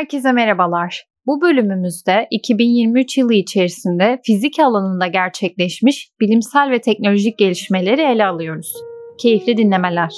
Herkese merhabalar. Bu bölümümüzde 2023 yılı içerisinde fizik alanında gerçekleşmiş bilimsel ve teknolojik gelişmeleri ele alıyoruz. Keyifli dinlemeler.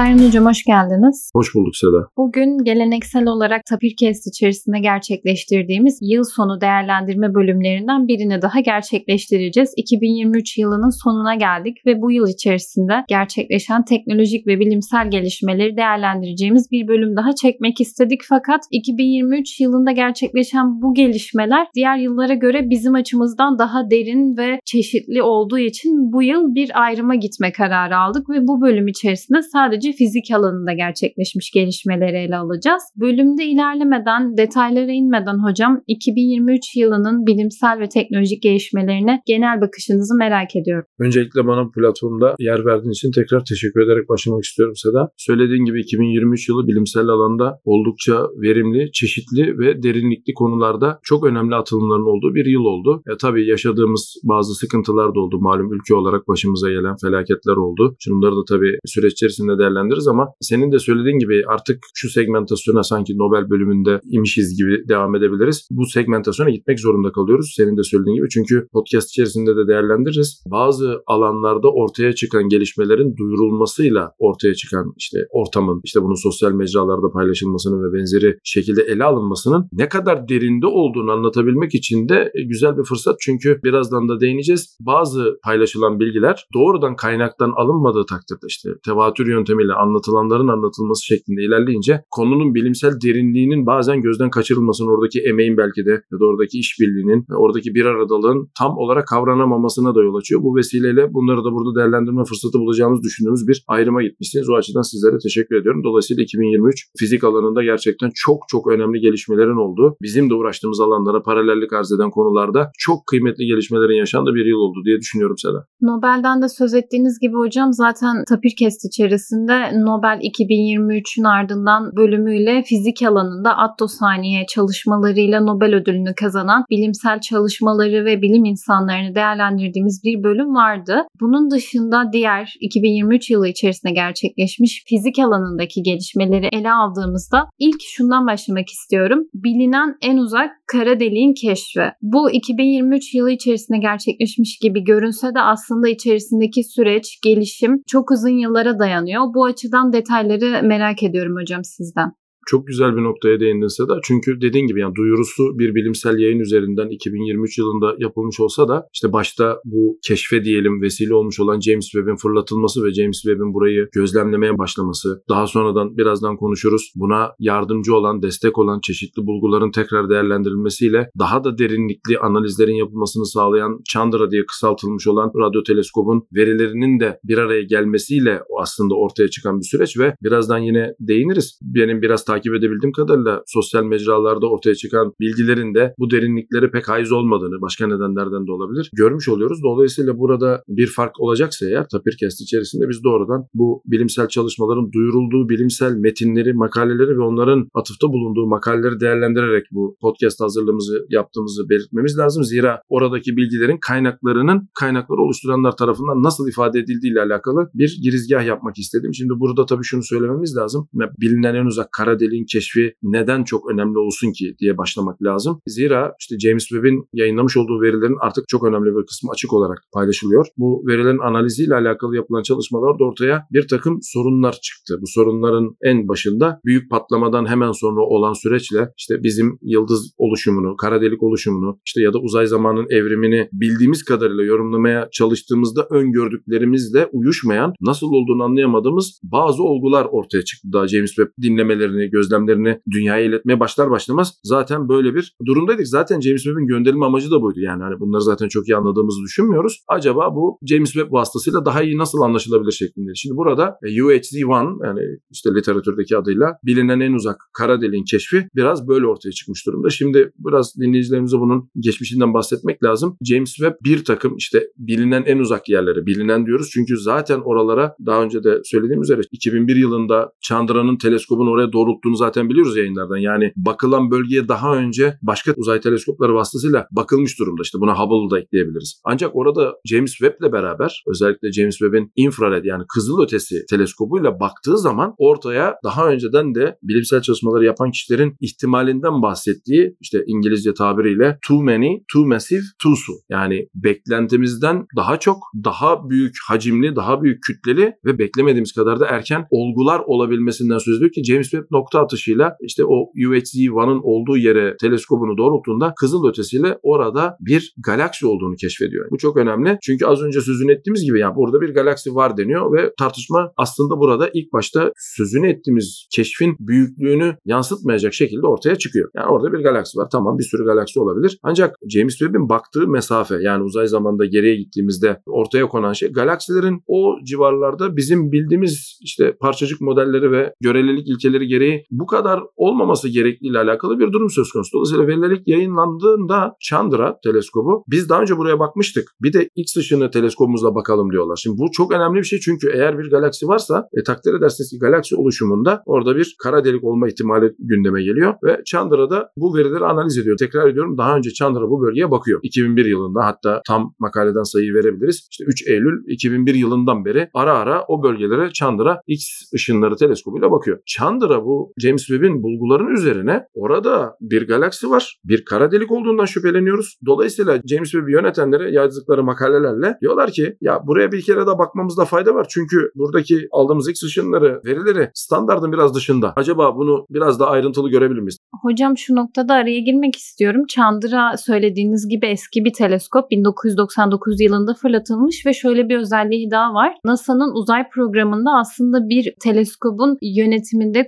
Hocam hoş geldiniz. Hoş bulduk Seda. Bugün geleneksel olarak Tapircast içerisinde gerçekleştirdiğimiz yıl sonu değerlendirme bölümlerinden birini daha gerçekleştireceğiz. 2023 yılının sonuna geldik ve bu yıl içerisinde gerçekleşen teknolojik ve bilimsel gelişmeleri değerlendireceğimiz bir bölüm daha çekmek istedik. Fakat 2023 yılında gerçekleşen bu gelişmeler diğer yıllara göre bizim açımızdan daha derin ve çeşitli olduğu için bu yıl bir ayrıma gitme kararı aldık ve bu bölüm içerisinde sadece fizik alanında gerçekleşmiş gelişmeleri ele alacağız. Bölümde ilerlemeden, detaylara inmeden hocam 2023 yılının bilimsel ve teknolojik gelişmelerine genel bakışınızı merak ediyorum. Öncelikle bana platformda yer verdiğin için tekrar teşekkür ederek başlamak istiyorum Seda. Söylediğin gibi 2023 yılı bilimsel alanda oldukça verimli, çeşitli ve derinlikli konularda çok önemli atılımların olduğu bir yıl oldu. E, tabii yaşadığımız bazı sıkıntılar da oldu. Malum ülke olarak başımıza gelen felaketler oldu. Şunları da tabii süreç içerisinde değerlendirdik değerlendiririz ama senin de söylediğin gibi artık şu segmentasyona sanki Nobel bölümünde imişiz gibi devam edebiliriz. Bu segmentasyona gitmek zorunda kalıyoruz. Senin de söylediğin gibi çünkü podcast içerisinde de değerlendiririz. Bazı alanlarda ortaya çıkan gelişmelerin duyurulmasıyla ortaya çıkan işte ortamın işte bunun sosyal mecralarda paylaşılmasının ve benzeri şekilde ele alınmasının ne kadar derinde olduğunu anlatabilmek için de güzel bir fırsat. Çünkü birazdan da değineceğiz. Bazı paylaşılan bilgiler doğrudan kaynaktan alınmadığı takdirde işte tevatür yöntemiyle yöntemiyle anlatılanların anlatılması şeklinde ilerleyince konunun bilimsel derinliğinin bazen gözden kaçırılmasının oradaki emeğin belki de ya da oradaki işbirliğinin oradaki bir aradalığın tam olarak kavranamamasına da yol açıyor. Bu vesileyle bunları da burada değerlendirme fırsatı bulacağımız düşündüğümüz bir ayrıma gitmişsiniz. O açıdan sizlere teşekkür ediyorum. Dolayısıyla 2023 fizik alanında gerçekten çok çok önemli gelişmelerin olduğu, bizim de uğraştığımız alanlara paralellik arz eden konularda çok kıymetli gelişmelerin yaşandığı bir yıl oldu diye düşünüyorum Seda. Nobel'den de söz ettiğiniz gibi hocam zaten Tapirkest içerisinde Nobel 2023'ün ardından bölümüyle fizik alanında attosaniye çalışmalarıyla Nobel ödülünü kazanan bilimsel çalışmaları ve bilim insanlarını değerlendirdiğimiz bir bölüm vardı. Bunun dışında diğer 2023 yılı içerisinde gerçekleşmiş fizik alanındaki gelişmeleri ele aldığımızda ilk şundan başlamak istiyorum. Bilinen en uzak kara deliğin keşfi. Bu 2023 yılı içerisinde gerçekleşmiş gibi görünse de aslında içerisindeki süreç, gelişim çok uzun yıllara dayanıyor. Bu açıdan detayları merak ediyorum hocam sizden. Çok güzel bir noktaya değindin Seda. Çünkü dediğin gibi yani duyurusu bir bilimsel yayın üzerinden 2023 yılında yapılmış olsa da işte başta bu keşfe diyelim vesile olmuş olan James Webb'in fırlatılması ve James Webb'in burayı gözlemlemeye başlaması. Daha sonradan birazdan konuşuruz. Buna yardımcı olan, destek olan çeşitli bulguların tekrar değerlendirilmesiyle daha da derinlikli analizlerin yapılmasını sağlayan Chandra diye kısaltılmış olan radyo teleskobun verilerinin de bir araya gelmesiyle aslında ortaya çıkan bir süreç ve birazdan yine değiniriz. Benim biraz takip edebildiğim kadarıyla sosyal mecralarda ortaya çıkan bilgilerin de bu derinliklere pek haiz olmadığını başka nedenlerden de olabilir görmüş oluyoruz. Dolayısıyla burada bir fark olacaksa eğer Tapircast içerisinde biz doğrudan bu bilimsel çalışmaların duyurulduğu bilimsel metinleri, makaleleri ve onların atıfta bulunduğu makaleleri değerlendirerek bu podcast hazırlığımızı yaptığımızı belirtmemiz lazım. Zira oradaki bilgilerin kaynaklarının kaynakları oluşturanlar tarafından nasıl ifade edildiği ile alakalı bir girizgah yapmak istedim. Şimdi burada tabii şunu söylememiz lazım. Bilinen en uzak kara deliğin keşfi neden çok önemli olsun ki diye başlamak lazım. Zira işte James Webb'in yayınlamış olduğu verilerin artık çok önemli bir kısmı açık olarak paylaşılıyor. Bu verilerin analiziyle alakalı yapılan çalışmalarda ortaya bir takım sorunlar çıktı. Bu sorunların en başında büyük patlamadan hemen sonra olan süreçle işte bizim yıldız oluşumunu, kara delik oluşumunu işte ya da uzay zamanın evrimini bildiğimiz kadarıyla yorumlamaya çalıştığımızda öngördüklerimizle uyuşmayan, nasıl olduğunu anlayamadığımız bazı olgular ortaya çıktı daha James Webb dinlemelerini gözlemlerini dünyaya iletmeye başlar başlamaz zaten böyle bir durumdaydık. Zaten James Webb'in gönderilme amacı da buydu. Yani hani bunları zaten çok iyi anladığımızı düşünmüyoruz. Acaba bu James Webb vasıtasıyla daha iyi nasıl anlaşılabilir şeklinde. Şimdi burada e, UHD-1 yani işte literatürdeki adıyla bilinen en uzak kara deliğin keşfi biraz böyle ortaya çıkmış durumda. Şimdi biraz dinleyicilerimize bunun geçmişinden bahsetmek lazım. James Webb bir takım işte bilinen en uzak yerlere bilinen diyoruz. Çünkü zaten oralara daha önce de söylediğim üzere 2001 yılında Chandra'nın teleskobun oraya doğrulttuğu doğrulttuğunu zaten biliyoruz yayınlardan. Yani bakılan bölgeye daha önce başka uzay teleskopları vasıtasıyla bakılmış durumda. İşte buna Hubble'ı da ekleyebiliriz. Ancak orada James Webb'le beraber özellikle James Webb'in infrared yani kızıl ötesi teleskobuyla baktığı zaman ortaya daha önceden de bilimsel çalışmaları yapan kişilerin ihtimalinden bahsettiği işte İngilizce tabiriyle too many, too massive, too soon. Yani beklentimizden daha çok, daha büyük hacimli, daha büyük kütleli ve beklemediğimiz kadar da erken olgular olabilmesinden söz ediyor ki James Webb nokta atışıyla işte o UHD-1'ın olduğu yere teleskobunu doğrulttuğunda kızıl ötesiyle orada bir galaksi olduğunu keşfediyor. Bu çok önemli. Çünkü az önce sözünü ettiğimiz gibi yani burada bir galaksi var deniyor ve tartışma aslında burada ilk başta sözünü ettiğimiz keşfin büyüklüğünü yansıtmayacak şekilde ortaya çıkıyor. Yani orada bir galaksi var. Tamam bir sürü galaksi olabilir. Ancak James Webb'in baktığı mesafe yani uzay zamanda geriye gittiğimizde ortaya konan şey galaksilerin o civarlarda bizim bildiğimiz işte parçacık modelleri ve görelilik ilkeleri gereği bu kadar olmaması gerektiğiyle alakalı bir durum söz konusu. Dolayısıyla verilerik yayınlandığında Chandra teleskobu biz daha önce buraya bakmıştık. Bir de X ışını teleskobumuzla bakalım diyorlar. Şimdi bu çok önemli bir şey çünkü eğer bir galaksi varsa e, takdir edersiniz ki galaksi oluşumunda orada bir kara delik olma ihtimali gündeme geliyor ve Chandra da bu verileri analiz ediyor. Tekrar ediyorum daha önce Chandra bu bölgeye bakıyor. 2001 yılında hatta tam makaleden sayıyı verebiliriz. İşte 3 Eylül 2001 yılından beri ara ara o bölgelere Chandra X ışınları teleskobuyla bakıyor. Chandra bu James Webb'in bulguların üzerine orada bir galaksi var. Bir kara delik olduğundan şüpheleniyoruz. Dolayısıyla James Webb'i yönetenlere yazdıkları makalelerle diyorlar ki ya buraya bir kere daha bakmamızda fayda var. Çünkü buradaki aldığımız X ışınları verileri standartın biraz dışında. Acaba bunu biraz daha ayrıntılı görebilir miyiz? Hocam şu noktada araya girmek istiyorum. Chandra söylediğiniz gibi eski bir teleskop 1999 yılında fırlatılmış ve şöyle bir özelliği daha var. NASA'nın uzay programında aslında bir teleskobun yönetiminde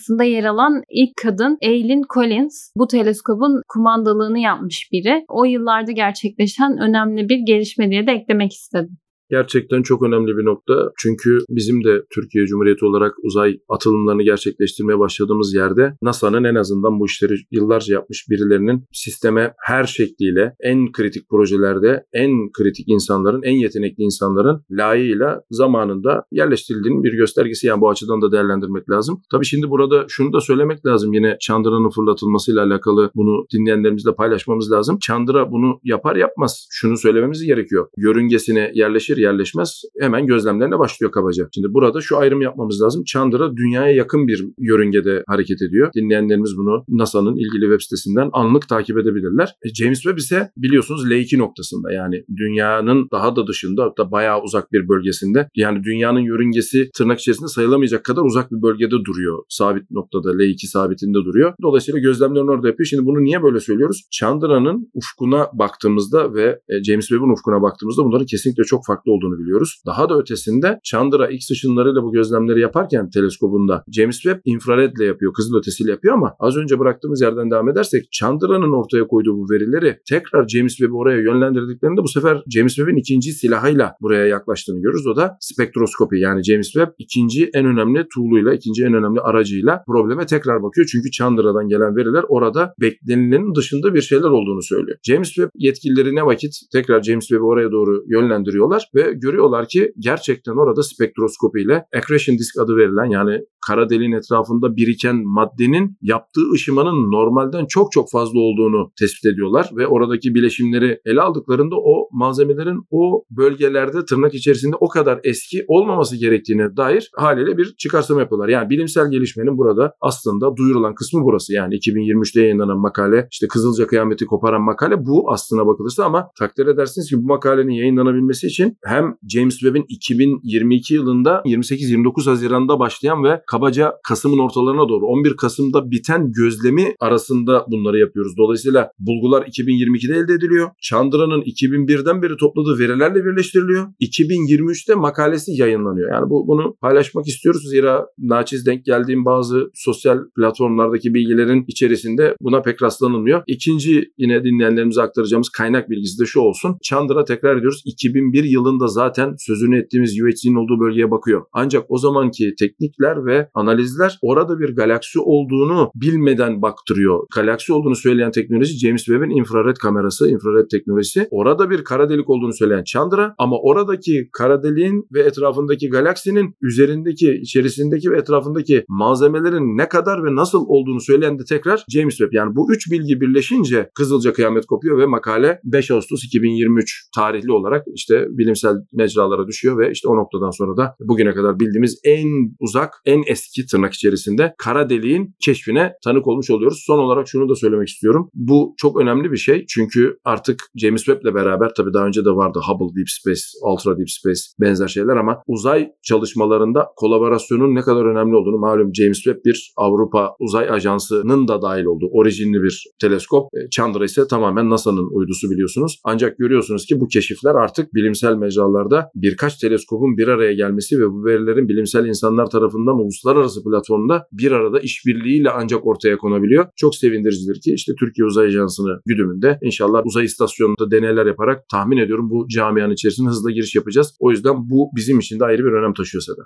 kumandasında yer alan ilk kadın Eileen Collins. Bu teleskobun kumandalığını yapmış biri. O yıllarda gerçekleşen önemli bir gelişme diye de eklemek istedim gerçekten çok önemli bir nokta. Çünkü bizim de Türkiye Cumhuriyeti olarak uzay atılımlarını gerçekleştirmeye başladığımız yerde NASA'nın en azından bu işleri yıllarca yapmış birilerinin sisteme her şekliyle en kritik projelerde en kritik insanların, en yetenekli insanların layığıyla zamanında yerleştirildiğinin bir göstergesi. Yani bu açıdan da değerlendirmek lazım. Tabii şimdi burada şunu da söylemek lazım. Yine Chandra'nın fırlatılmasıyla alakalı bunu dinleyenlerimizle paylaşmamız lazım. Chandra bunu yapar yapmaz. Şunu söylememiz gerekiyor. Yörüngesine yerleşir yerleşmez hemen gözlemlerine başlıyor kabaca. Şimdi burada şu ayrım yapmamız lazım. Chandra dünyaya yakın bir yörüngede hareket ediyor. Dinleyenlerimiz bunu NASA'nın ilgili web sitesinden anlık takip edebilirler. E, James Webb ise biliyorsunuz L2 noktasında yani dünyanın daha da dışında hatta bayağı uzak bir bölgesinde. Yani dünyanın yörüngesi tırnak içerisinde sayılamayacak kadar uzak bir bölgede duruyor. Sabit noktada L2 sabitinde duruyor. Dolayısıyla gözlemlerini orada yapıyor. Şimdi bunu niye böyle söylüyoruz? Chandra'nın ufkuna baktığımızda ve e, James Webb'in ufkuna baktığımızda bunların kesinlikle çok farklı farklı olduğunu biliyoruz. Daha da ötesinde Chandra X ışınlarıyla bu gözlemleri yaparken teleskobunda James Webb infraredle yapıyor, kızıl ötesiyle yapıyor ama az önce bıraktığımız yerden devam edersek Chandra'nın ortaya koyduğu bu verileri tekrar James Webb'i oraya yönlendirdiklerinde bu sefer James Webb'in ikinci silahıyla buraya yaklaştığını görürüz. O da spektroskopi yani James Webb ikinci en önemli tool'uyla, ikinci en önemli aracıyla probleme tekrar bakıyor. Çünkü Chandra'dan gelen veriler orada beklenilenin dışında bir şeyler olduğunu söylüyor. James Webb yetkilileri ne vakit tekrar James Webb'i oraya doğru yönlendiriyorlar ve ve görüyorlar ki gerçekten orada spektroskopi ile accretion disk adı verilen yani kara deliğin etrafında biriken maddenin yaptığı ışımanın normalden çok çok fazla olduğunu tespit ediyorlar ve oradaki bileşimleri ele aldıklarında o malzemelerin o bölgelerde tırnak içerisinde o kadar eski olmaması gerektiğine dair haliyle bir çıkarsama yapıyorlar. Yani bilimsel gelişmenin burada aslında duyurulan kısmı burası. Yani 2023'te yayınlanan makale işte Kızılca kıyameti koparan makale bu aslına bakılırsa ama takdir edersiniz ki bu makalenin yayınlanabilmesi için hem James Webb'in 2022 yılında 28-29 Haziran'da başlayan ve kabaca Kasım'ın ortalarına doğru 11 Kasım'da biten gözlemi arasında bunları yapıyoruz. Dolayısıyla bulgular 2022'de elde ediliyor. Chandra'nın 2001'den beri topladığı verilerle birleştiriliyor. 2023'te makalesi yayınlanıyor. Yani bu bunu paylaşmak istiyoruz. Zira naçiz denk geldiğim bazı sosyal platformlardaki bilgilerin içerisinde buna pek rastlanılmıyor. İkinci yine dinleyenlerimize aktaracağımız kaynak bilgisi de şu olsun. Chandra tekrar ediyoruz 2001 yılında zaten sözünü ettiğimiz UHC'nin olduğu bölgeye bakıyor. Ancak o zamanki teknikler ve analizler orada bir galaksi olduğunu bilmeden baktırıyor. Galaksi olduğunu söyleyen teknoloji James Webb'in infrared kamerası, infrared teknolojisi. Orada bir kara delik olduğunu söyleyen Chandra ama oradaki kara deliğin ve etrafındaki galaksinin üzerindeki, içerisindeki ve etrafındaki malzemelerin ne kadar ve nasıl olduğunu söyleyen de tekrar James Webb. Yani bu üç bilgi birleşince Kızılca kıyamet kopuyor ve makale 5 Ağustos 2023 tarihli olarak işte bilimsel mecralara düşüyor ve işte o noktadan sonra da bugüne kadar bildiğimiz en uzak, en eski tırnak içerisinde kara deliğin keşfine tanık olmuş oluyoruz. Son olarak şunu da söylemek istiyorum. Bu çok önemli bir şey çünkü artık James Webb'le beraber tabii daha önce de vardı Hubble Deep Space, Ultra Deep Space benzer şeyler ama uzay çalışmalarında kolaborasyonun ne kadar önemli olduğunu malum James Webb bir Avrupa Uzay Ajansı'nın da dahil olduğu orijinli bir teleskop. E, Chandra ise tamamen NASA'nın uydusu biliyorsunuz. Ancak görüyorsunuz ki bu keşifler artık bilimsel mecralarda birkaç teleskopun bir araya gelmesi ve bu verilerin bilimsel insanlar tarafından uluslararası platformda bir arada işbirliğiyle ancak ortaya konabiliyor. Çok sevindiricidir ki işte Türkiye Uzay Ajansı'nı güdümünde inşallah uzay istasyonunda deneyler yaparak tahmin ediyorum bu camianın içerisine hızla giriş yapacağız. O yüzden bu bizim için de ayrı bir önem taşıyor Seda.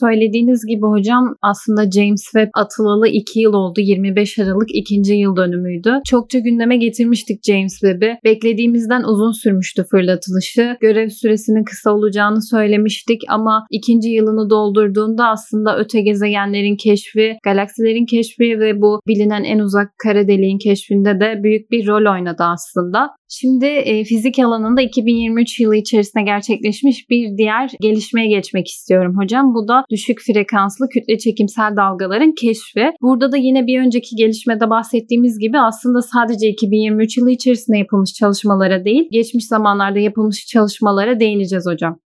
Söylediğiniz gibi hocam aslında James Webb atılalı 2 yıl oldu. 25 Aralık 2. yıl dönümüydü. Çokça gündeme getirmiştik James Webb'i. Beklediğimizden uzun sürmüştü fırlatılışı. Görev süresinin kısa olacağını söylemiştik ama ikinci yılını doldurduğunda aslında öte gezegenlerin keşfi, galaksilerin keşfi ve bu bilinen en uzak kara deliğin keşfinde de büyük bir rol oynadı aslında. Şimdi e, fizik alanında 2023 yılı içerisinde gerçekleşmiş bir diğer gelişmeye geçmek istiyorum hocam. Bu da düşük frekanslı kütle çekimsel dalgaların keşfi. Burada da yine bir önceki gelişmede bahsettiğimiz gibi aslında sadece 2023 yılı içerisinde yapılmış çalışmalara değil, geçmiş zamanlarda yapılmış çalışmalara değineceğiz hocam.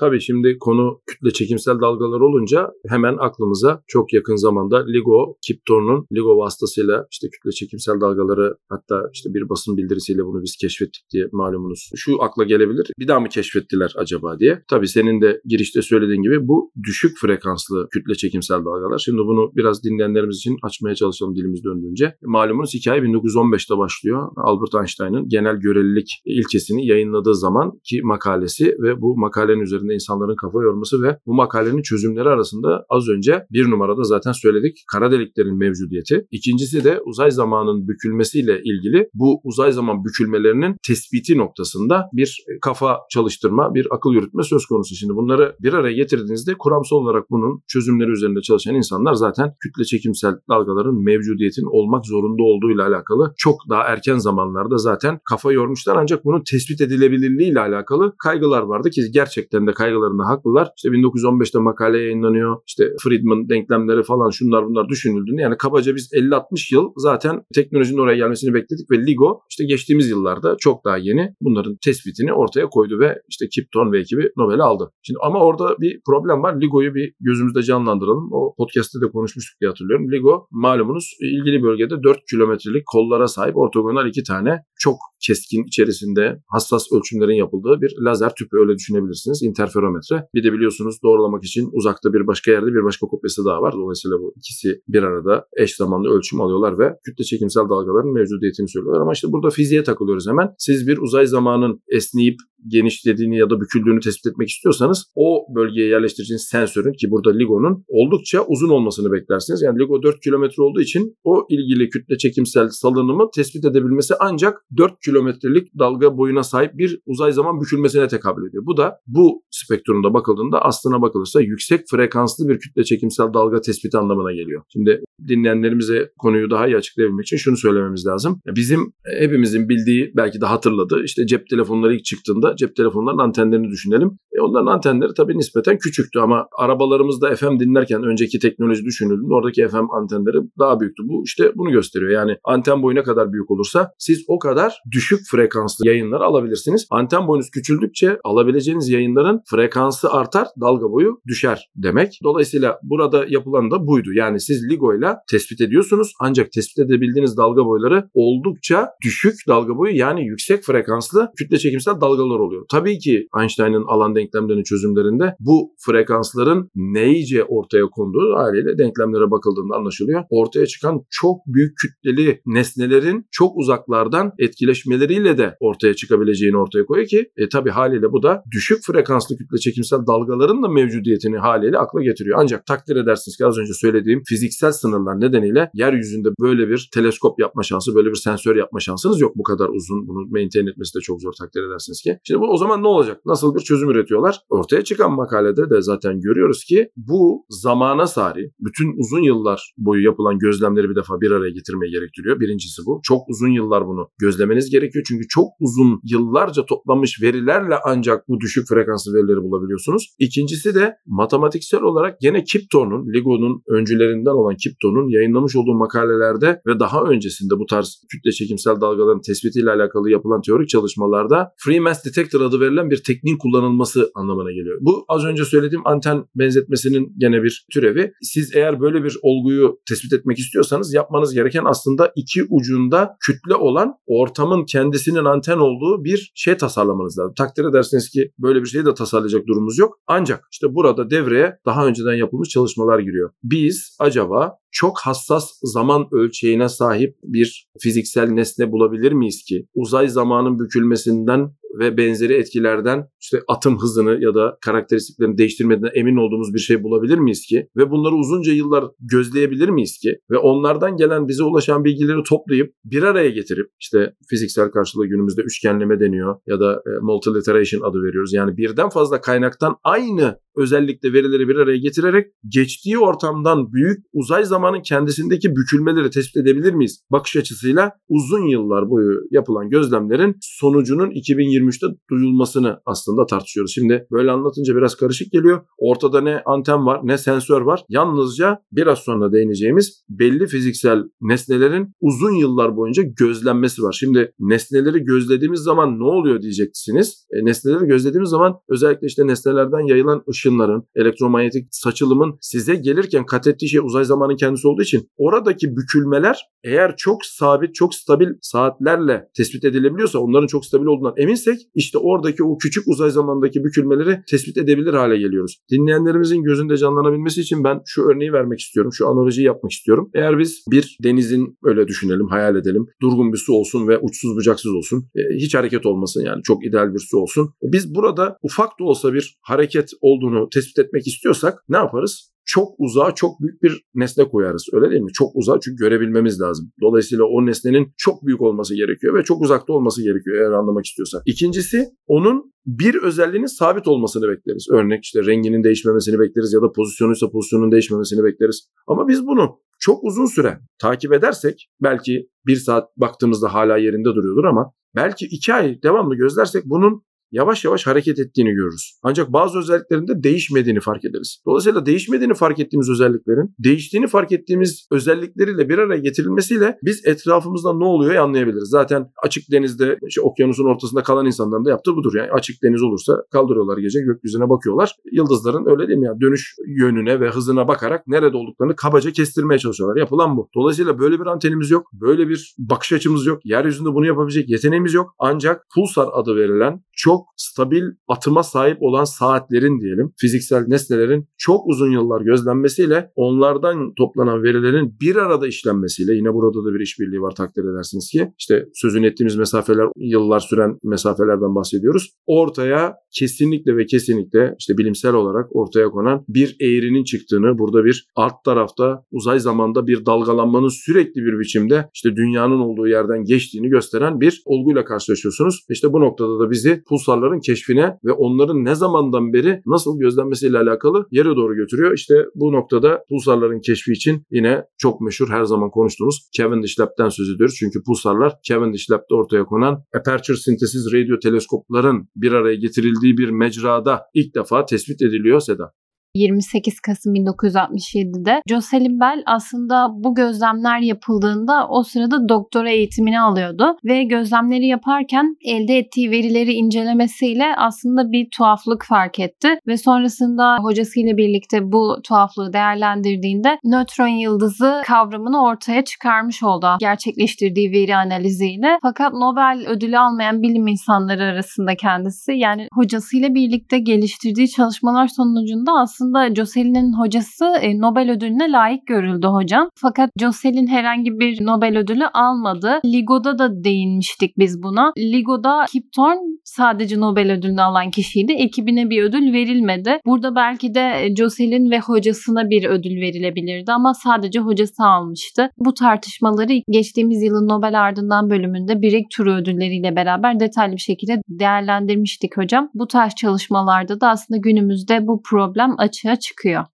Tabii şimdi konu kütle çekimsel dalgalar olunca hemen aklımıza çok yakın zamanda LIGO, Kip Thorne'un LIGO vasıtasıyla işte kütle çekimsel dalgaları hatta işte bir basın bildirisiyle bunu biz keşfettik diye malumunuz. Şu akla gelebilir. Bir daha mı keşfettiler acaba diye. Tabii senin de girişte söylediğin gibi bu düşük frekanslı kütle çekimsel dalgalar. Şimdi bunu biraz dinleyenlerimiz için açmaya çalışalım dilimiz döndüğünce. Malumunuz hikaye 1915'te başlıyor. Albert Einstein'ın genel görelilik ilkesini yayınladığı zaman ki makalesi ve bu makalenin üzerinde üzerinde insanların kafa yorması ve bu makalenin çözümleri arasında az önce bir numarada zaten söyledik kara deliklerin mevcudiyeti. İkincisi de uzay zamanının bükülmesiyle ilgili bu uzay zaman bükülmelerinin tespiti noktasında bir kafa çalıştırma, bir akıl yürütme söz konusu. Şimdi bunları bir araya getirdiğinizde kuramsal olarak bunun çözümleri üzerinde çalışan insanlar zaten kütle çekimsel dalgaların mevcudiyetinin olmak zorunda olduğu ile alakalı çok daha erken zamanlarda zaten kafa yormuşlar ancak bunun tespit edilebilirliği ile alakalı kaygılar vardı ki gerçekten de kaygılarında haklılar. İşte 1915'te makale yayınlanıyor. İşte Friedman denklemleri falan şunlar bunlar düşünüldüğünde yani kabaca biz 50-60 yıl zaten teknolojinin oraya gelmesini bekledik ve LIGO işte geçtiğimiz yıllarda çok daha yeni bunların tespitini ortaya koydu ve işte Kip Thorne ve ekibi Nobel'i aldı. Şimdi ama orada bir problem var. LIGO'yu bir gözümüzde canlandıralım. O podcast'te de konuşmuştuk diye hatırlıyorum. LIGO malumunuz ilgili bölgede 4 kilometrelik kollara sahip ortogonal iki tane çok keskin içerisinde hassas ölçümlerin yapıldığı bir lazer tüpü öyle düşünebilirsiniz. Interferometre. Bir de biliyorsunuz doğrulamak için uzakta bir başka yerde bir başka kopyası daha var. Dolayısıyla bu ikisi bir arada eş zamanlı ölçüm alıyorlar ve kütle çekimsel dalgaların mevcudiyetini söylüyorlar. Ama işte burada fiziğe takılıyoruz hemen. Siz bir uzay zamanın esneyip genişlediğini ya da büküldüğünü tespit etmek istiyorsanız o bölgeye yerleştireceğiniz sensörün ki burada LIGO'nun oldukça uzun olmasını beklersiniz. Yani LIGO 4 kilometre olduğu için o ilgili kütle çekimsel salınımı tespit edebilmesi ancak 4 kilometrelik dalga boyuna sahip bir uzay zaman bükülmesine tekabül ediyor. Bu da bu spektrumda bakıldığında aslına bakılırsa yüksek frekanslı bir kütle çekimsel dalga tespiti anlamına geliyor. Şimdi dinleyenlerimize konuyu daha iyi açıklayabilmek için şunu söylememiz lazım. Bizim hepimizin bildiği belki de hatırladı işte cep telefonları ilk çıktığında cep telefonlarının antenlerini düşünelim. E onların antenleri tabii nispeten küçüktü ama arabalarımızda FM dinlerken önceki teknoloji düşünüldüğünde oradaki FM antenleri daha büyüktü. Bu işte bunu gösteriyor. Yani anten boyu ne kadar büyük olursa siz o kadar düşük frekanslı yayınları alabilirsiniz. Anten boyunuz küçüldükçe alabileceğiniz yayınların frekansı artar, dalga boyu düşer demek. Dolayısıyla burada yapılan da buydu. Yani siz LIGO ile tespit ediyorsunuz ancak tespit edebildiğiniz dalga boyları oldukça düşük dalga boyu yani yüksek frekanslı kütle çekimsel dalgalar oluyor. Tabii ki Einstein'ın alan denk denklemlerin çözümlerinde bu frekansların neyce ortaya konduğu haliyle denklemlere bakıldığında anlaşılıyor. Ortaya çıkan çok büyük kütleli nesnelerin çok uzaklardan etkileşmeleriyle de ortaya çıkabileceğini ortaya koyuyor ki e, tabi haliyle bu da düşük frekanslı kütle çekimsel dalgaların da mevcudiyetini haliyle akla getiriyor. Ancak takdir edersiniz ki az önce söylediğim fiziksel sınırlar nedeniyle yeryüzünde böyle bir teleskop yapma şansı, böyle bir sensör yapma şansınız yok. Bu kadar uzun bunu maintain etmesi de çok zor takdir edersiniz ki. Şimdi bu o zaman ne olacak? Nasıl bir çözüm üretiyorlar? Ortaya çıkan makalede de zaten görüyoruz ki bu zamana sari bütün uzun yıllar boyu yapılan gözlemleri bir defa bir araya getirmeyi gerektiriyor. Birincisi bu. Çok uzun yıllar bunu gözlemeniz gerekiyor. Çünkü çok uzun yıllarca toplanmış verilerle ancak bu düşük frekanslı verileri bulabiliyorsunuz. İkincisi de matematiksel olarak gene Kipton'un, LIGO'nun öncülerinden olan Kipton'un yayınlamış olduğu makalelerde ve daha öncesinde bu tarz kütle çekimsel dalgaların tespitiyle alakalı yapılan teorik çalışmalarda Free Mass Detector adı verilen bir tekniğin kullanılması anlamına geliyor. Bu az önce söylediğim anten benzetmesinin gene bir türevi. Siz eğer böyle bir olguyu tespit etmek istiyorsanız yapmanız gereken aslında iki ucunda kütle olan ortamın kendisinin anten olduğu bir şey tasarlamanız lazım. Takdir edersiniz ki böyle bir şeyi de tasarlayacak durumumuz yok. Ancak işte burada devreye daha önceden yapılmış çalışmalar giriyor. Biz acaba çok hassas zaman ölçeğine sahip bir fiziksel nesne bulabilir miyiz ki uzay zamanın bükülmesinden ve benzeri etkilerden işte atım hızını ya da karakteristiklerini değiştirmediğine emin olduğumuz bir şey bulabilir miyiz ki? Ve bunları uzunca yıllar gözleyebilir miyiz ki? Ve onlardan gelen bize ulaşan bilgileri toplayıp bir araya getirip işte fiziksel karşılığı günümüzde üçgenleme deniyor ya da e, multiliteration adı veriyoruz. Yani birden fazla kaynaktan aynı özellikle verileri bir araya getirerek geçtiği ortamdan büyük uzay zamanın kendisindeki bükülmeleri tespit edebilir miyiz? Bakış açısıyla uzun yıllar boyu yapılan gözlemlerin sonucunun 2023'te duyulmasını aslında tartışıyoruz. Şimdi böyle anlatınca biraz karışık geliyor. Ortada ne anten var ne sensör var. Yalnızca biraz sonra değineceğimiz belli fiziksel nesnelerin uzun yıllar boyunca gözlenmesi var. Şimdi nesneleri gözlediğimiz zaman ne oluyor diyeceksiniz. E, nesneleri gözlediğimiz zaman özellikle işte nesnelerden yayılan ışınların, elektromanyetik saçılımın size gelirken kat ettiği şey uzay zamanın kendisi olduğu için oradaki bükülmeler eğer çok sabit, çok stabil saatlerle tespit edilebiliyorsa, onların çok stabil olduğundan eminsek işte oradaki o küçük uzay zamandaki bükülmeleri tespit edebilir hale geliyoruz. Dinleyenlerimizin gözünde canlanabilmesi için ben şu örneği vermek istiyorum. Şu analojiyi yapmak istiyorum. Eğer biz bir denizin öyle düşünelim, hayal edelim. Durgun bir su olsun ve uçsuz bucaksız olsun. E, hiç hareket olmasın yani çok ideal bir su olsun. E, biz burada ufak da olsa bir hareket olduğunu tespit etmek istiyorsak ne yaparız? çok uzağa çok büyük bir nesne koyarız. Öyle değil mi? Çok uzağa çünkü görebilmemiz lazım. Dolayısıyla o nesnenin çok büyük olması gerekiyor ve çok uzakta olması gerekiyor eğer anlamak istiyorsak. İkincisi onun bir özelliğinin sabit olmasını bekleriz. Örnek işte renginin değişmemesini bekleriz ya da pozisyonuysa pozisyonun değişmemesini bekleriz. Ama biz bunu çok uzun süre takip edersek belki bir saat baktığımızda hala yerinde duruyordur ama belki iki ay devamlı gözlersek bunun yavaş yavaş hareket ettiğini görürüz. Ancak bazı özelliklerinde değişmediğini fark ederiz. Dolayısıyla değişmediğini fark ettiğimiz özelliklerin değiştiğini fark ettiğimiz özellikleriyle bir araya getirilmesiyle biz etrafımızda ne oluyor anlayabiliriz. Zaten açık denizde işte okyanusun ortasında kalan insanların da yaptığı budur. Yani açık deniz olursa kaldırıyorlar gece gökyüzüne bakıyorlar. Yıldızların öyle değil mi ya dönüş yönüne ve hızına bakarak nerede olduklarını kabaca kestirmeye çalışıyorlar. Yapılan bu. Dolayısıyla böyle bir antenimiz yok. Böyle bir bakış açımız yok. Yeryüzünde bunu yapabilecek yeteneğimiz yok. Ancak pulsar adı verilen çok çok stabil atıma sahip olan saatlerin diyelim fiziksel nesnelerin çok uzun yıllar gözlenmesiyle onlardan toplanan verilerin bir arada işlenmesiyle yine burada da bir işbirliği var takdir edersiniz ki işte sözün ettiğimiz mesafeler yıllar süren mesafelerden bahsediyoruz. Ortaya kesinlikle ve kesinlikle işte bilimsel olarak ortaya konan bir eğrinin çıktığını burada bir alt tarafta uzay zamanda bir dalgalanmanın sürekli bir biçimde işte dünyanın olduğu yerden geçtiğini gösteren bir olguyla karşılaşıyorsunuz. İşte bu noktada da bizi puls pulsarların keşfine ve onların ne zamandan beri nasıl gözlenmesiyle alakalı yere doğru götürüyor. İşte bu noktada pulsarların keşfi için yine çok meşhur her zaman konuştuğumuz Cavendish Lab'den söz ediyoruz. Çünkü pulsarlar Cavendish Lab'de ortaya konan aperture sintesiz radyo teleskopların bir araya getirildiği bir mecrada ilk defa tespit ediliyor Seda. 28 Kasım 1967'de. Jocelyn Bell aslında bu gözlemler yapıldığında o sırada doktora eğitimini alıyordu ve gözlemleri yaparken elde ettiği verileri incelemesiyle aslında bir tuhaflık fark etti ve sonrasında hocasıyla birlikte bu tuhaflığı değerlendirdiğinde nötron yıldızı kavramını ortaya çıkarmış oldu gerçekleştirdiği veri analiziyle. Fakat Nobel ödülü almayan bilim insanları arasında kendisi yani hocasıyla birlikte geliştirdiği çalışmalar sonucunda aslında Jocelyn'in hocası e, Nobel ödülüne layık görüldü hocam. Fakat Jocelyn herhangi bir Nobel ödülü almadı. LIGO'da da değinmiştik biz buna. LIGO'da Kip Thorne sadece Nobel ödülünü alan kişiydi. Ekibine bir ödül verilmedi. Burada belki de Jocelyn ve hocasına bir ödül verilebilirdi ama sadece hocası almıştı. Bu tartışmaları geçtiğimiz yılın Nobel ardından bölümünde Breakthrough ödülleriyle beraber detaylı bir şekilde değerlendirmiştik hocam. Bu tarz çalışmalarda da aslında günümüzde bu problem açığa çıkıyor.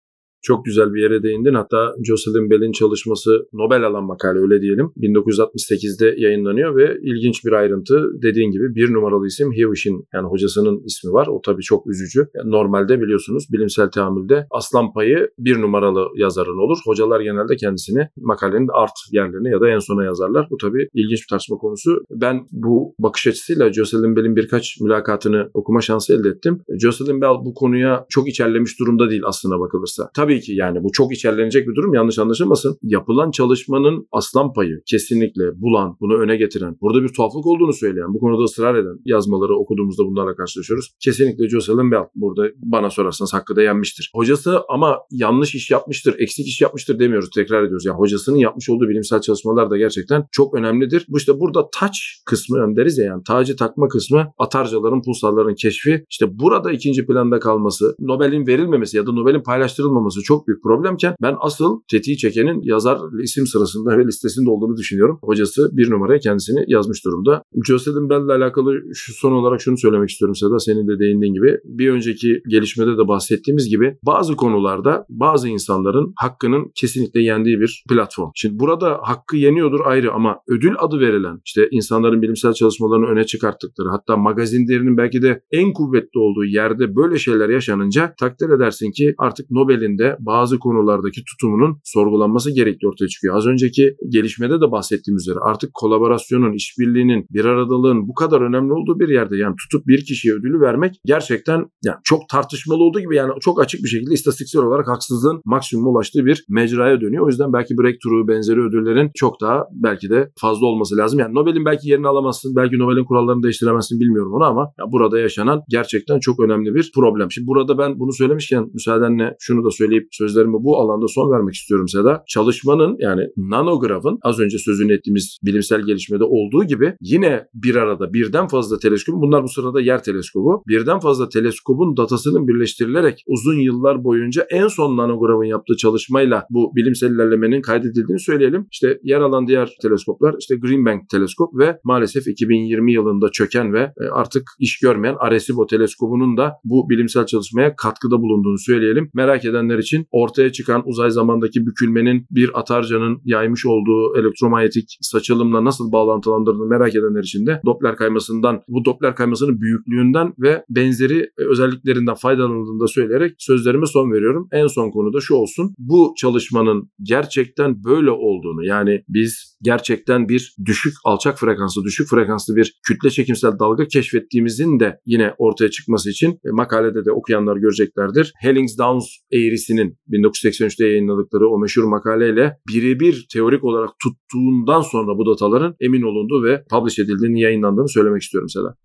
Çok güzel bir yere değindin. Hatta Jocelyn Bell'in çalışması Nobel alan makale öyle diyelim. 1968'de yayınlanıyor ve ilginç bir ayrıntı dediğin gibi bir numaralı isim Hewish'in yani hocasının ismi var. O tabii çok üzücü. Normalde biliyorsunuz bilimsel teamülde aslan payı bir numaralı yazarın olur. Hocalar genelde kendisini makalenin art yerlerine ya da en sona yazarlar. Bu tabii ilginç bir tartışma konusu. Ben bu bakış açısıyla Jocelyn Bell'in birkaç mülakatını okuma şansı elde ettim. Jocelyn Bell bu konuya çok içerlemiş durumda değil aslına bakılırsa. Tabii tabii ki yani bu çok içerlenecek bir durum yanlış anlaşılmasın. Yapılan çalışmanın aslan payı kesinlikle bulan, bunu öne getiren, burada bir tuhaflık olduğunu söyleyen, bu konuda ısrar eden yazmaları okuduğumuzda bunlarla karşılaşıyoruz. Kesinlikle Jocelyn Bell burada bana sorarsanız hakkı da yenmiştir. Hocası ama yanlış iş yapmıştır, eksik iş yapmıştır demiyoruz, tekrar ediyoruz. Yani hocasının yapmış olduğu bilimsel çalışmalar da gerçekten çok önemlidir. Bu işte burada taç kısmı yani deriz ya yani tacı takma kısmı atarcaların, pulsarların keşfi işte burada ikinci planda kalması, Nobel'in verilmemesi ya da Nobel'in paylaştırılmaması çok büyük problemken ben asıl tetiği çekenin yazar isim sırasında ve listesinde olduğunu düşünüyorum. Hocası bir numaraya kendisini yazmış durumda. Jocelyn Bell ile alakalı şu son olarak şunu söylemek istiyorum Seda senin de değindiğin gibi. Bir önceki gelişmede de bahsettiğimiz gibi bazı konularda bazı insanların hakkının kesinlikle yendiği bir platform. Şimdi burada hakkı yeniyordur ayrı ama ödül adı verilen işte insanların bilimsel çalışmalarını öne çıkarttıkları hatta magazinlerinin belki de en kuvvetli olduğu yerde böyle şeyler yaşanınca takdir edersin ki artık Nobel'in de bazı konulardaki tutumunun sorgulanması gerekli ortaya çıkıyor. Az önceki gelişmede de bahsettiğim üzere artık kolaborasyonun, işbirliğinin, bir aradalığın bu kadar önemli olduğu bir yerde yani tutup bir kişiye ödülü vermek gerçekten yani çok tartışmalı olduğu gibi yani çok açık bir şekilde istatistiksel olarak haksızlığın maksimuma ulaştığı bir mecraya dönüyor. O yüzden belki breakthrough benzeri ödüllerin çok daha belki de fazla olması lazım. Yani Nobel'in belki yerini alamazsın, belki Nobel'in kurallarını değiştiremezsin bilmiyorum onu ama ya burada yaşanan gerçekten çok önemli bir problem. Şimdi burada ben bunu söylemişken müsaadenle şunu da söyleyip söyleyip sözlerimi bu alanda son vermek istiyorum Seda. Çalışmanın yani nanografın az önce sözünü ettiğimiz bilimsel gelişmede olduğu gibi yine bir arada birden fazla teleskop bunlar bu sırada yer teleskobu birden fazla teleskobun datasının birleştirilerek uzun yıllar boyunca en son nanografın yaptığı çalışmayla bu bilimsel ilerlemenin kaydedildiğini söyleyelim. İşte yer alan diğer teleskoplar işte Green Bank teleskop ve maalesef 2020 yılında çöken ve e, artık iş görmeyen Arecibo teleskobunun da bu bilimsel çalışmaya katkıda bulunduğunu söyleyelim. Merak edenler için için ortaya çıkan uzay zamandaki bükülmenin bir atarcanın yaymış olduğu elektromanyetik saçılımla nasıl bağlantılandırdığını merak edenler için de Doppler kaymasından, bu Doppler kaymasının büyüklüğünden ve benzeri özelliklerinden faydalanıldığını da söyleyerek sözlerime son veriyorum. En son konu da şu olsun. Bu çalışmanın gerçekten böyle olduğunu yani biz gerçekten bir düşük alçak frekanslı, düşük frekanslı bir kütle çekimsel dalga keşfettiğimizin de yine ortaya çıkması için e, makalede de okuyanlar göreceklerdir. Hellings-Downs eğrisinin Bell'in 1983'te yayınladıkları o meşhur makaleyle birebir teorik olarak tuttuğundan sonra bu dataların emin olunduğu ve publish edildiğini, yayınlandığını söylemek istiyorum Seda.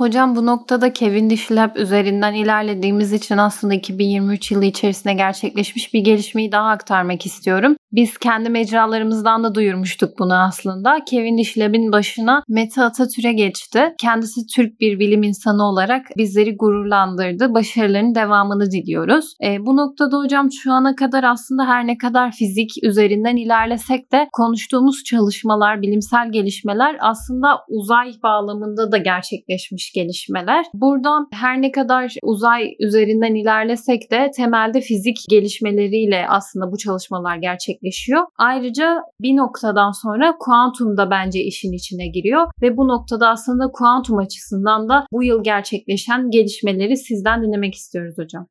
Hocam bu noktada Kevin Dishlab üzerinden ilerlediğimiz için aslında 2023 yılı içerisinde gerçekleşmiş bir gelişmeyi daha aktarmak istiyorum. Biz kendi mecralarımızdan da duyurmuştuk bunu aslında. Kevin Dishlab'in başına Mete Atatürk'e geçti. Kendisi Türk bir bilim insanı olarak bizleri gururlandırdı. Başarılarının devamını diliyoruz. E, bu noktada hocam şu ana kadar aslında her ne kadar fizik üzerinden ilerlesek de konuştuğumuz çalışmalar, bilimsel gelişmeler aslında uzay bağlamında da gerçekleşmiş gelişmeler. Buradan her ne kadar uzay üzerinden ilerlesek de temelde fizik gelişmeleriyle aslında bu çalışmalar gerçek gerçekleşiyor. Ayrıca bir noktadan sonra kuantum da bence işin içine giriyor ve bu noktada aslında kuantum açısından da bu yıl gerçekleşen gelişmeleri sizden dinlemek istiyoruz hocam.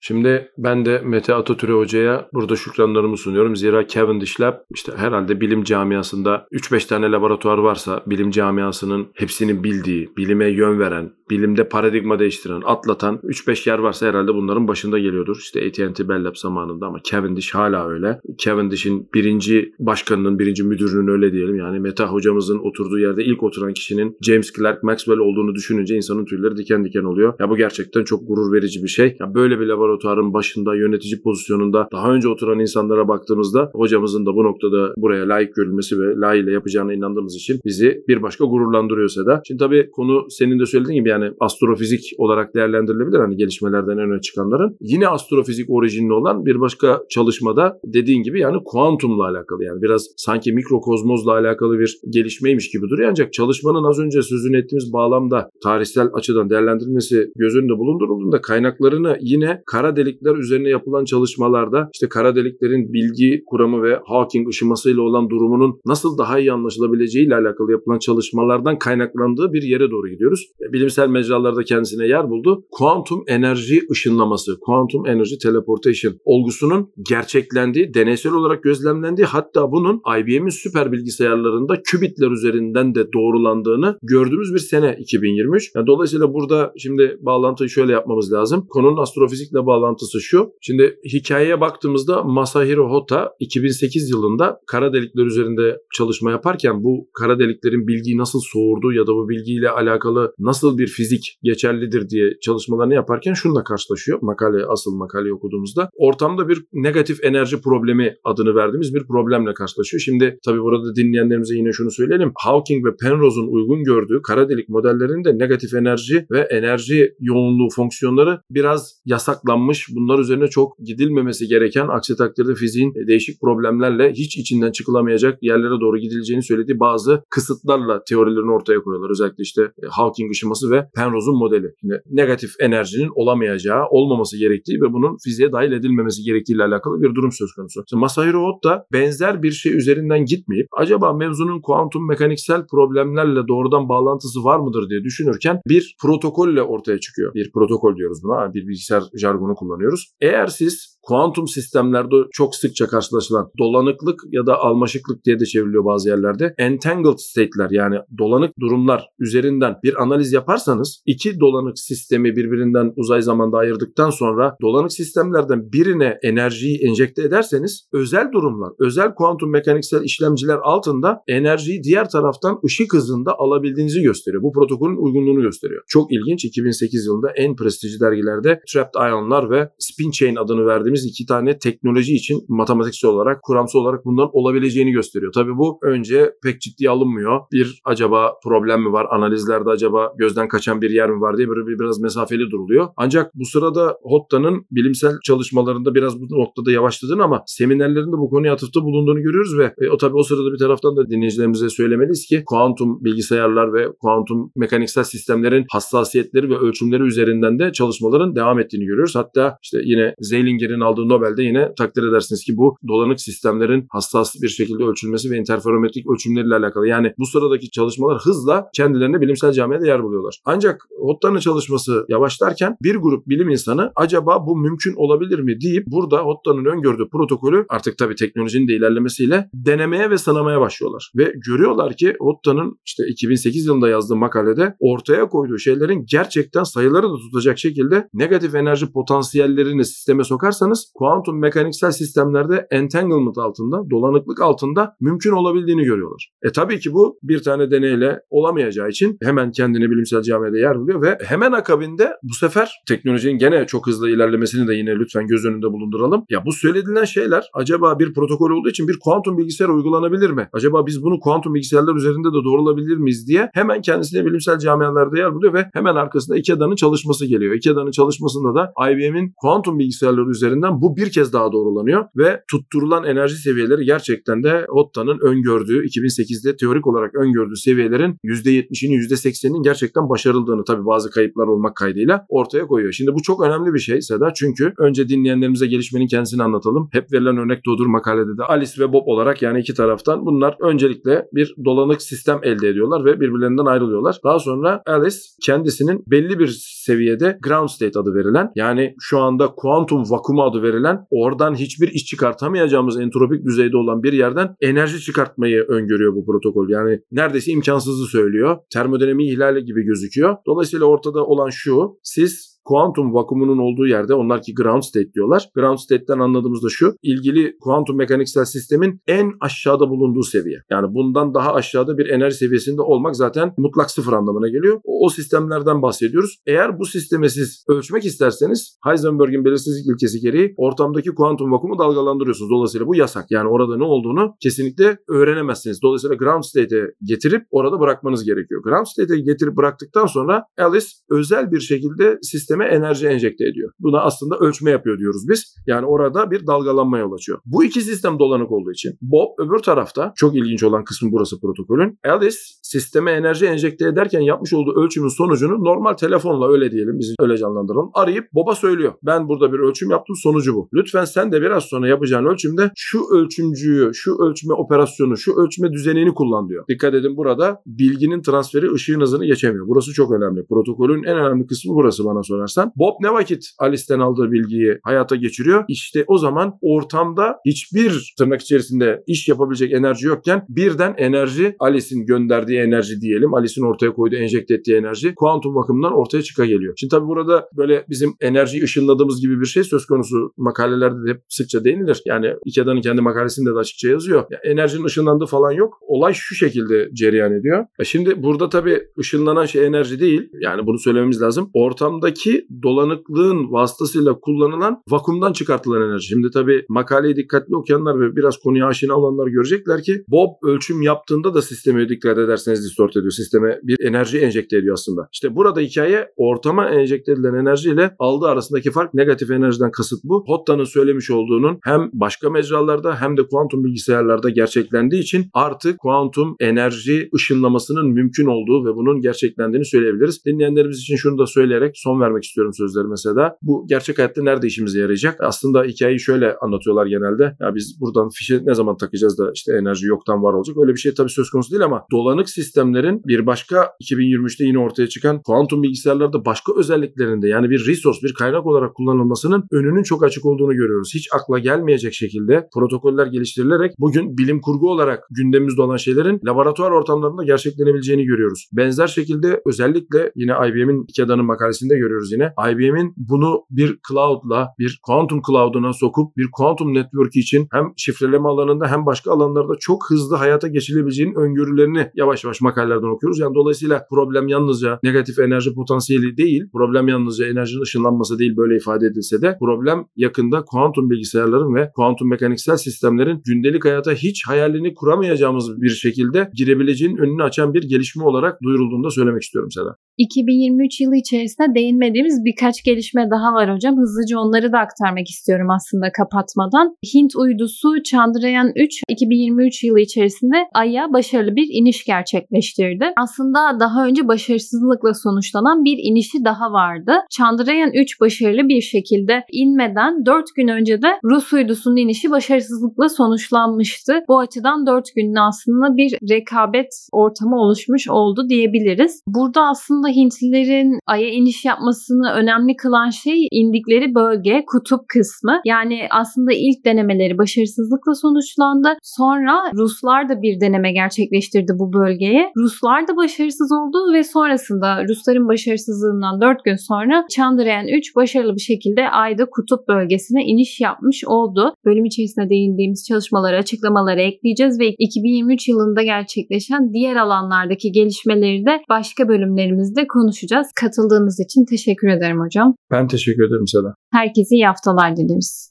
Şimdi ben de Mete Atatürk Hoca'ya burada şükranlarımı sunuyorum. Zira Cavendish Lab işte herhalde bilim camiasında 3-5 tane laboratuvar varsa bilim camiasının hepsinin bildiği, bilime yön veren, bilimde paradigma değiştiren, atlatan 3-5 yer varsa herhalde bunların başında geliyordur. İşte AT&T Bell Lab zamanında ama Cavendish hala öyle. Cavendish'in birinci başkanının, birinci müdürünün öyle diyelim. Yani Meta hocamızın oturduğu yerde ilk oturan kişinin James Clerk Maxwell olduğunu düşününce insanın tüyleri diken diken oluyor. Ya bu gerçekten çok gurur verici bir şey. Ya böyle bir laboratuvarın başında, yönetici pozisyonunda daha önce oturan insanlara baktığımızda hocamızın da bu noktada buraya layık görülmesi ve layığıyla yapacağına inandığımız için bizi bir başka gururlandırıyorsa da. Şimdi tabii konu senin de söylediğin gibi yani astrofizik olarak değerlendirilebilir hani gelişmelerden en öne çıkanların. Yine astrofizik orijinli olan bir başka çalışmada dediğin gibi yani kuantumla alakalı yani biraz sanki mikrokozmozla alakalı bir gelişmeymiş gibi duruyor ancak çalışmanın az önce sözünü ettiğimiz bağlamda tarihsel açıdan değerlendirilmesi göz önünde bulundurulduğunda kaynaklarını yine kara delikler üzerine yapılan çalışmalarda işte kara deliklerin bilgi kuramı ve Hawking ışımasıyla olan durumunun nasıl daha iyi anlaşılabileceği ile alakalı yapılan çalışmalardan kaynaklandığı bir yere doğru gidiyoruz. Bilimsel mecralarda kendisine yer buldu. Kuantum enerji ışınlaması, kuantum enerji teleportation olgusunun gerçeklendiği, deneysel olarak gözlemlendiği hatta bunun IBM'in süper bilgisayarlarında kübitler üzerinden de doğrulandığını gördüğümüz bir sene 2023. Yani dolayısıyla burada şimdi bağlantıyı şöyle yapmamız lazım. Konunun astrofizikle bağlantısı şu. Şimdi hikayeye baktığımızda Masahiro Hota 2008 yılında kara delikler üzerinde çalışma yaparken bu kara deliklerin bilgiyi nasıl soğurdu ya da bu bilgiyle alakalı nasıl bir fizik geçerlidir diye çalışmalarını yaparken şununla karşılaşıyor. Makale asıl makale okuduğumuzda ortamda bir negatif enerji problemi adını verdiğimiz bir problemle karşılaşıyor. Şimdi tabii burada dinleyenlerimize yine şunu söyleyelim. Hawking ve Penrose'un uygun gördüğü kara delik modellerinde negatif enerji ve enerji yoğunluğu fonksiyonları biraz yasaklanmış. Bunlar üzerine çok gidilmemesi gereken aksi takdirde fiziğin değişik problemlerle hiç içinden çıkılamayacak yerlere doğru gidileceğini söylediği bazı kısıtlarla teorilerini ortaya koyuyorlar. Özellikle işte Hawking ışıması ve Penrose'un modeli. Şimdi negatif enerjinin olamayacağı, olmaması gerektiği ve bunun fiziğe dahil edilmemesi gerektiğiyle alakalı bir durum söz konusu. Şimdi Masahiro Hot da benzer bir şey üzerinden gitmeyip acaba mevzunun kuantum mekaniksel problemlerle doğrudan bağlantısı var mıdır diye düşünürken bir protokolle ortaya çıkıyor. Bir protokol diyoruz buna. Bir bilgisayar jargonu kullanıyoruz. Eğer siz kuantum sistemlerde çok sıkça karşılaşılan dolanıklık ya da almaşıklık diye de çevriliyor bazı yerlerde. Entangled state'ler yani dolanık durumlar üzerinden bir analiz yaparsanız iki dolanık sistemi birbirinden uzay zamanda ayırdıktan sonra dolanık sistemlerden birine enerjiyi enjekte ederseniz özel durumlar, özel kuantum mekaniksel işlemciler altında enerjiyi diğer taraftan ışık hızında alabildiğinizi gösteriyor. Bu protokolün uygunluğunu gösteriyor. Çok ilginç 2008 yılında en prestijli dergilerde Trapped Ion'lar ve Spin Chain adını verdiğimiz iki tane teknoloji için matematiksel olarak, kuramsal olarak bunların olabileceğini gösteriyor. Tabii bu önce pek ciddiye alınmıyor. Bir acaba problem mi var? Analizlerde acaba gözden kaçan bir yer mi var diye böyle biraz mesafeli duruluyor. Ancak bu sırada Hotta'nın bilimsel çalışmalarında biraz bu noktada yavaşladığını ama seminerlerinde bu konuya atıfta bulunduğunu görüyoruz ve e, o tabii o sırada bir taraftan da dinleyicilerimize söylemeliyiz ki kuantum bilgisayarlar ve kuantum mekaniksel sistemlerin hassasiyetleri ve ölçümleri üzerinden de çalışmaların devam ettiğini görüyoruz. Hatta işte yine Zeilinger'in aldığı Nobel'de yine takdir edersiniz ki bu dolanık sistemlerin hassas bir şekilde ölçülmesi ve interferometrik ölçümleriyle alakalı. Yani bu sıradaki çalışmalar hızla kendilerine bilimsel camiada yer buluyorlar. Ancak Hotta'nın çalışması yavaşlarken bir grup bilim insanı acaba bu mümkün olabilir mi deyip burada Hotta'nın öngördüğü protokolü artık tabii teknolojinin de ilerlemesiyle denemeye ve sınamaya başlıyorlar. Ve görüyorlar ki Hotta'nın işte 2008 yılında yazdığı makalede ortaya koyduğu şeylerin gerçekten sayıları da tutacak şekilde negatif enerji potansiyellerini sisteme sokarsanız kuantum mekaniksel sistemlerde entanglement altında, dolanıklık altında mümkün olabildiğini görüyorlar. E tabii ki bu bir tane deneyle olamayacağı için hemen kendini bilimsel camiada yer buluyor ve hemen akabinde bu sefer teknolojinin gene çok hızlı ilerlemesini de yine lütfen göz önünde bulunduralım. Ya bu söyledilen şeyler acaba bir protokol olduğu için bir kuantum bilgisayar uygulanabilir mi? Acaba biz bunu kuantum bilgisayarlar üzerinde de doğrulabilir miyiz diye hemen kendisine bilimsel camialarda yer buluyor ve hemen arkasında Ikea'nın çalışması geliyor. Ikea'nın çalışmasında da IBM'in kuantum bilgisayarları üzerinde üzerinden bu bir kez daha doğrulanıyor ve tutturulan enerji seviyeleri gerçekten de Hotta'nın öngördüğü 2008'de teorik olarak öngördüğü seviyelerin %70'ini %80'inin gerçekten başarıldığını tabii bazı kayıplar olmak kaydıyla ortaya koyuyor. Şimdi bu çok önemli bir şey Seda çünkü önce dinleyenlerimize gelişmenin kendisini anlatalım. Hep verilen örnek doğudur makalede de Alice ve Bob olarak yani iki taraftan bunlar öncelikle bir dolanık sistem elde ediyorlar ve birbirlerinden ayrılıyorlar. Daha sonra Alice kendisinin belli bir seviyede ground state adı verilen yani şu anda kuantum vakumu adı verilen oradan hiçbir iş çıkartamayacağımız entropik düzeyde olan bir yerden enerji çıkartmayı öngörüyor bu protokol. Yani neredeyse imkansızı söylüyor. Termodinamiği ihlali gibi gözüküyor. Dolayısıyla ortada olan şu siz kuantum vakumunun olduğu yerde onlar ki ground state diyorlar. Ground state'ten anladığımız da şu. ilgili kuantum mekaniksel sistemin en aşağıda bulunduğu seviye. Yani bundan daha aşağıda bir enerji seviyesinde olmak zaten mutlak sıfır anlamına geliyor. O, o sistemlerden bahsediyoruz. Eğer bu sistemi siz ölçmek isterseniz Heisenberg'in belirsizlik ilkesi gereği ortamdaki kuantum vakumu dalgalandırıyorsunuz. Dolayısıyla bu yasak. Yani orada ne olduğunu kesinlikle öğrenemezsiniz. Dolayısıyla ground state'e getirip orada bırakmanız gerekiyor. Ground state'e getirip bıraktıktan sonra Alice özel bir şekilde sisteme sisteme enerji enjekte ediyor. Buna aslında ölçme yapıyor diyoruz biz. Yani orada bir dalgalanma yol açıyor. Bu iki sistem dolanık olduğu için Bob öbür tarafta çok ilginç olan kısmı burası protokolün. Alice sisteme enerji enjekte ederken yapmış olduğu ölçümün sonucunu normal telefonla öyle diyelim biz öyle canlandıralım. Arayıp Bob'a söylüyor. Ben burada bir ölçüm yaptım sonucu bu. Lütfen sen de biraz sonra yapacağın ölçümde şu ölçümcüyü, şu ölçme operasyonu, şu ölçme düzenini kullan diyor. Dikkat edin burada bilginin transferi ışığın hızını geçemiyor. Burası çok önemli. Protokolün en önemli kısmı burası bana sorarsan bakarsan Bob ne vakit Alice'den aldığı bilgiyi hayata geçiriyor? İşte o zaman ortamda hiçbir tırnak içerisinde iş yapabilecek enerji yokken birden enerji Alice'in gönderdiği enerji diyelim. Alice'in ortaya koyduğu enjekte ettiği enerji kuantum bakımından ortaya çıka geliyor. Şimdi tabii burada böyle bizim enerjiyi ışınladığımız gibi bir şey söz konusu makalelerde de hep sıkça değinilir. Yani Ikea'nın kendi makalesinde de açıkça yazıyor. Ya, enerjinin ışınlandığı falan yok. Olay şu şekilde cereyan ediyor. Ya şimdi burada tabii ışınlanan şey enerji değil. Yani bunu söylememiz lazım. Ortamdaki dolanıklığın vasıtasıyla kullanılan vakumdan çıkartılan enerji. Şimdi tabii makaleyi dikkatli okuyanlar ve biraz konuya aşina olanlar görecekler ki Bob ölçüm yaptığında da sisteme dikkat ederseniz distort ediyor. Sisteme bir enerji enjekte ediyor aslında. İşte burada hikaye ortama enjekte edilen enerjiyle aldığı arasındaki fark negatif enerjiden kasıt bu. Hotta'nın söylemiş olduğunun hem başka mecralarda hem de kuantum bilgisayarlarda gerçeklendiği için artık kuantum enerji ışınlamasının mümkün olduğu ve bunun gerçeklendiğini söyleyebiliriz. Dinleyenlerimiz için şunu da söyleyerek son vermek istiyorum sözleri mesela. Bu gerçek hayatta nerede işimize yarayacak? Aslında hikayeyi şöyle anlatıyorlar genelde. Ya biz buradan fişe ne zaman takacağız da işte enerji yoktan var olacak. Öyle bir şey tabii söz konusu değil ama dolanık sistemlerin bir başka 2023'te yine ortaya çıkan kuantum bilgisayarlarda başka özelliklerinde yani bir resource, bir kaynak olarak kullanılmasının önünün çok açık olduğunu görüyoruz. Hiç akla gelmeyecek şekilde protokoller geliştirilerek bugün bilim kurgu olarak gündemimizde olan şeylerin laboratuvar ortamlarında gerçeklenebileceğini görüyoruz. Benzer şekilde özellikle yine IBM'in Ikea'nın makalesinde görüyoruz yine. IBM'in bunu bir cloud'la, bir quantum cloud'una sokup bir quantum network için hem şifreleme alanında hem başka alanlarda çok hızlı hayata geçilebileceğinin öngörülerini yavaş yavaş makalelerden okuyoruz. Yani dolayısıyla problem yalnızca negatif enerji potansiyeli değil, problem yalnızca enerjinin ışınlanması değil böyle ifade edilse de problem yakında kuantum bilgisayarların ve kuantum mekaniksel sistemlerin gündelik hayata hiç hayalini kuramayacağımız bir şekilde girebileceğinin önünü açan bir gelişme olarak duyurulduğunu da söylemek istiyorum Seda. 2023 yılı içerisinde değinmediğimiz birkaç gelişme daha var hocam. Hızlıca onları da aktarmak istiyorum aslında kapatmadan. Hint uydusu Chandrayaan 3 2023 yılı içerisinde Ay'a başarılı bir iniş gerçekleştirdi. Aslında daha önce başarısızlıkla sonuçlanan bir inişi daha vardı. Chandrayaan 3 başarılı bir şekilde inmeden 4 gün önce de Rus uydusunun inişi başarısızlıkla sonuçlanmıştı. Bu açıdan 4 günün aslında bir rekabet ortamı oluşmuş oldu diyebiliriz. Burada aslında Hintlilerin Ay'a iniş yapmasını önemli kılan şey indikleri bölge, kutup kısmı. Yani aslında ilk denemeleri başarısızlıkla sonuçlandı. Sonra Ruslar da bir deneme gerçekleştirdi bu bölgeye. Ruslar da başarısız oldu ve sonrasında Rusların başarısızlığından 4 gün sonra Chandrayaan 3 başarılı bir şekilde Ay'da kutup bölgesine iniş yapmış oldu. Bölüm içerisinde değindiğimiz çalışmaları, açıklamaları ekleyeceğiz ve 2023 yılında gerçekleşen diğer alanlardaki gelişmeleri de başka bölümlerimizde konuşacağız. Katıldığınız için teşekkür ederim hocam. Ben teşekkür ederim Seda. Herkese iyi haftalar dileriz.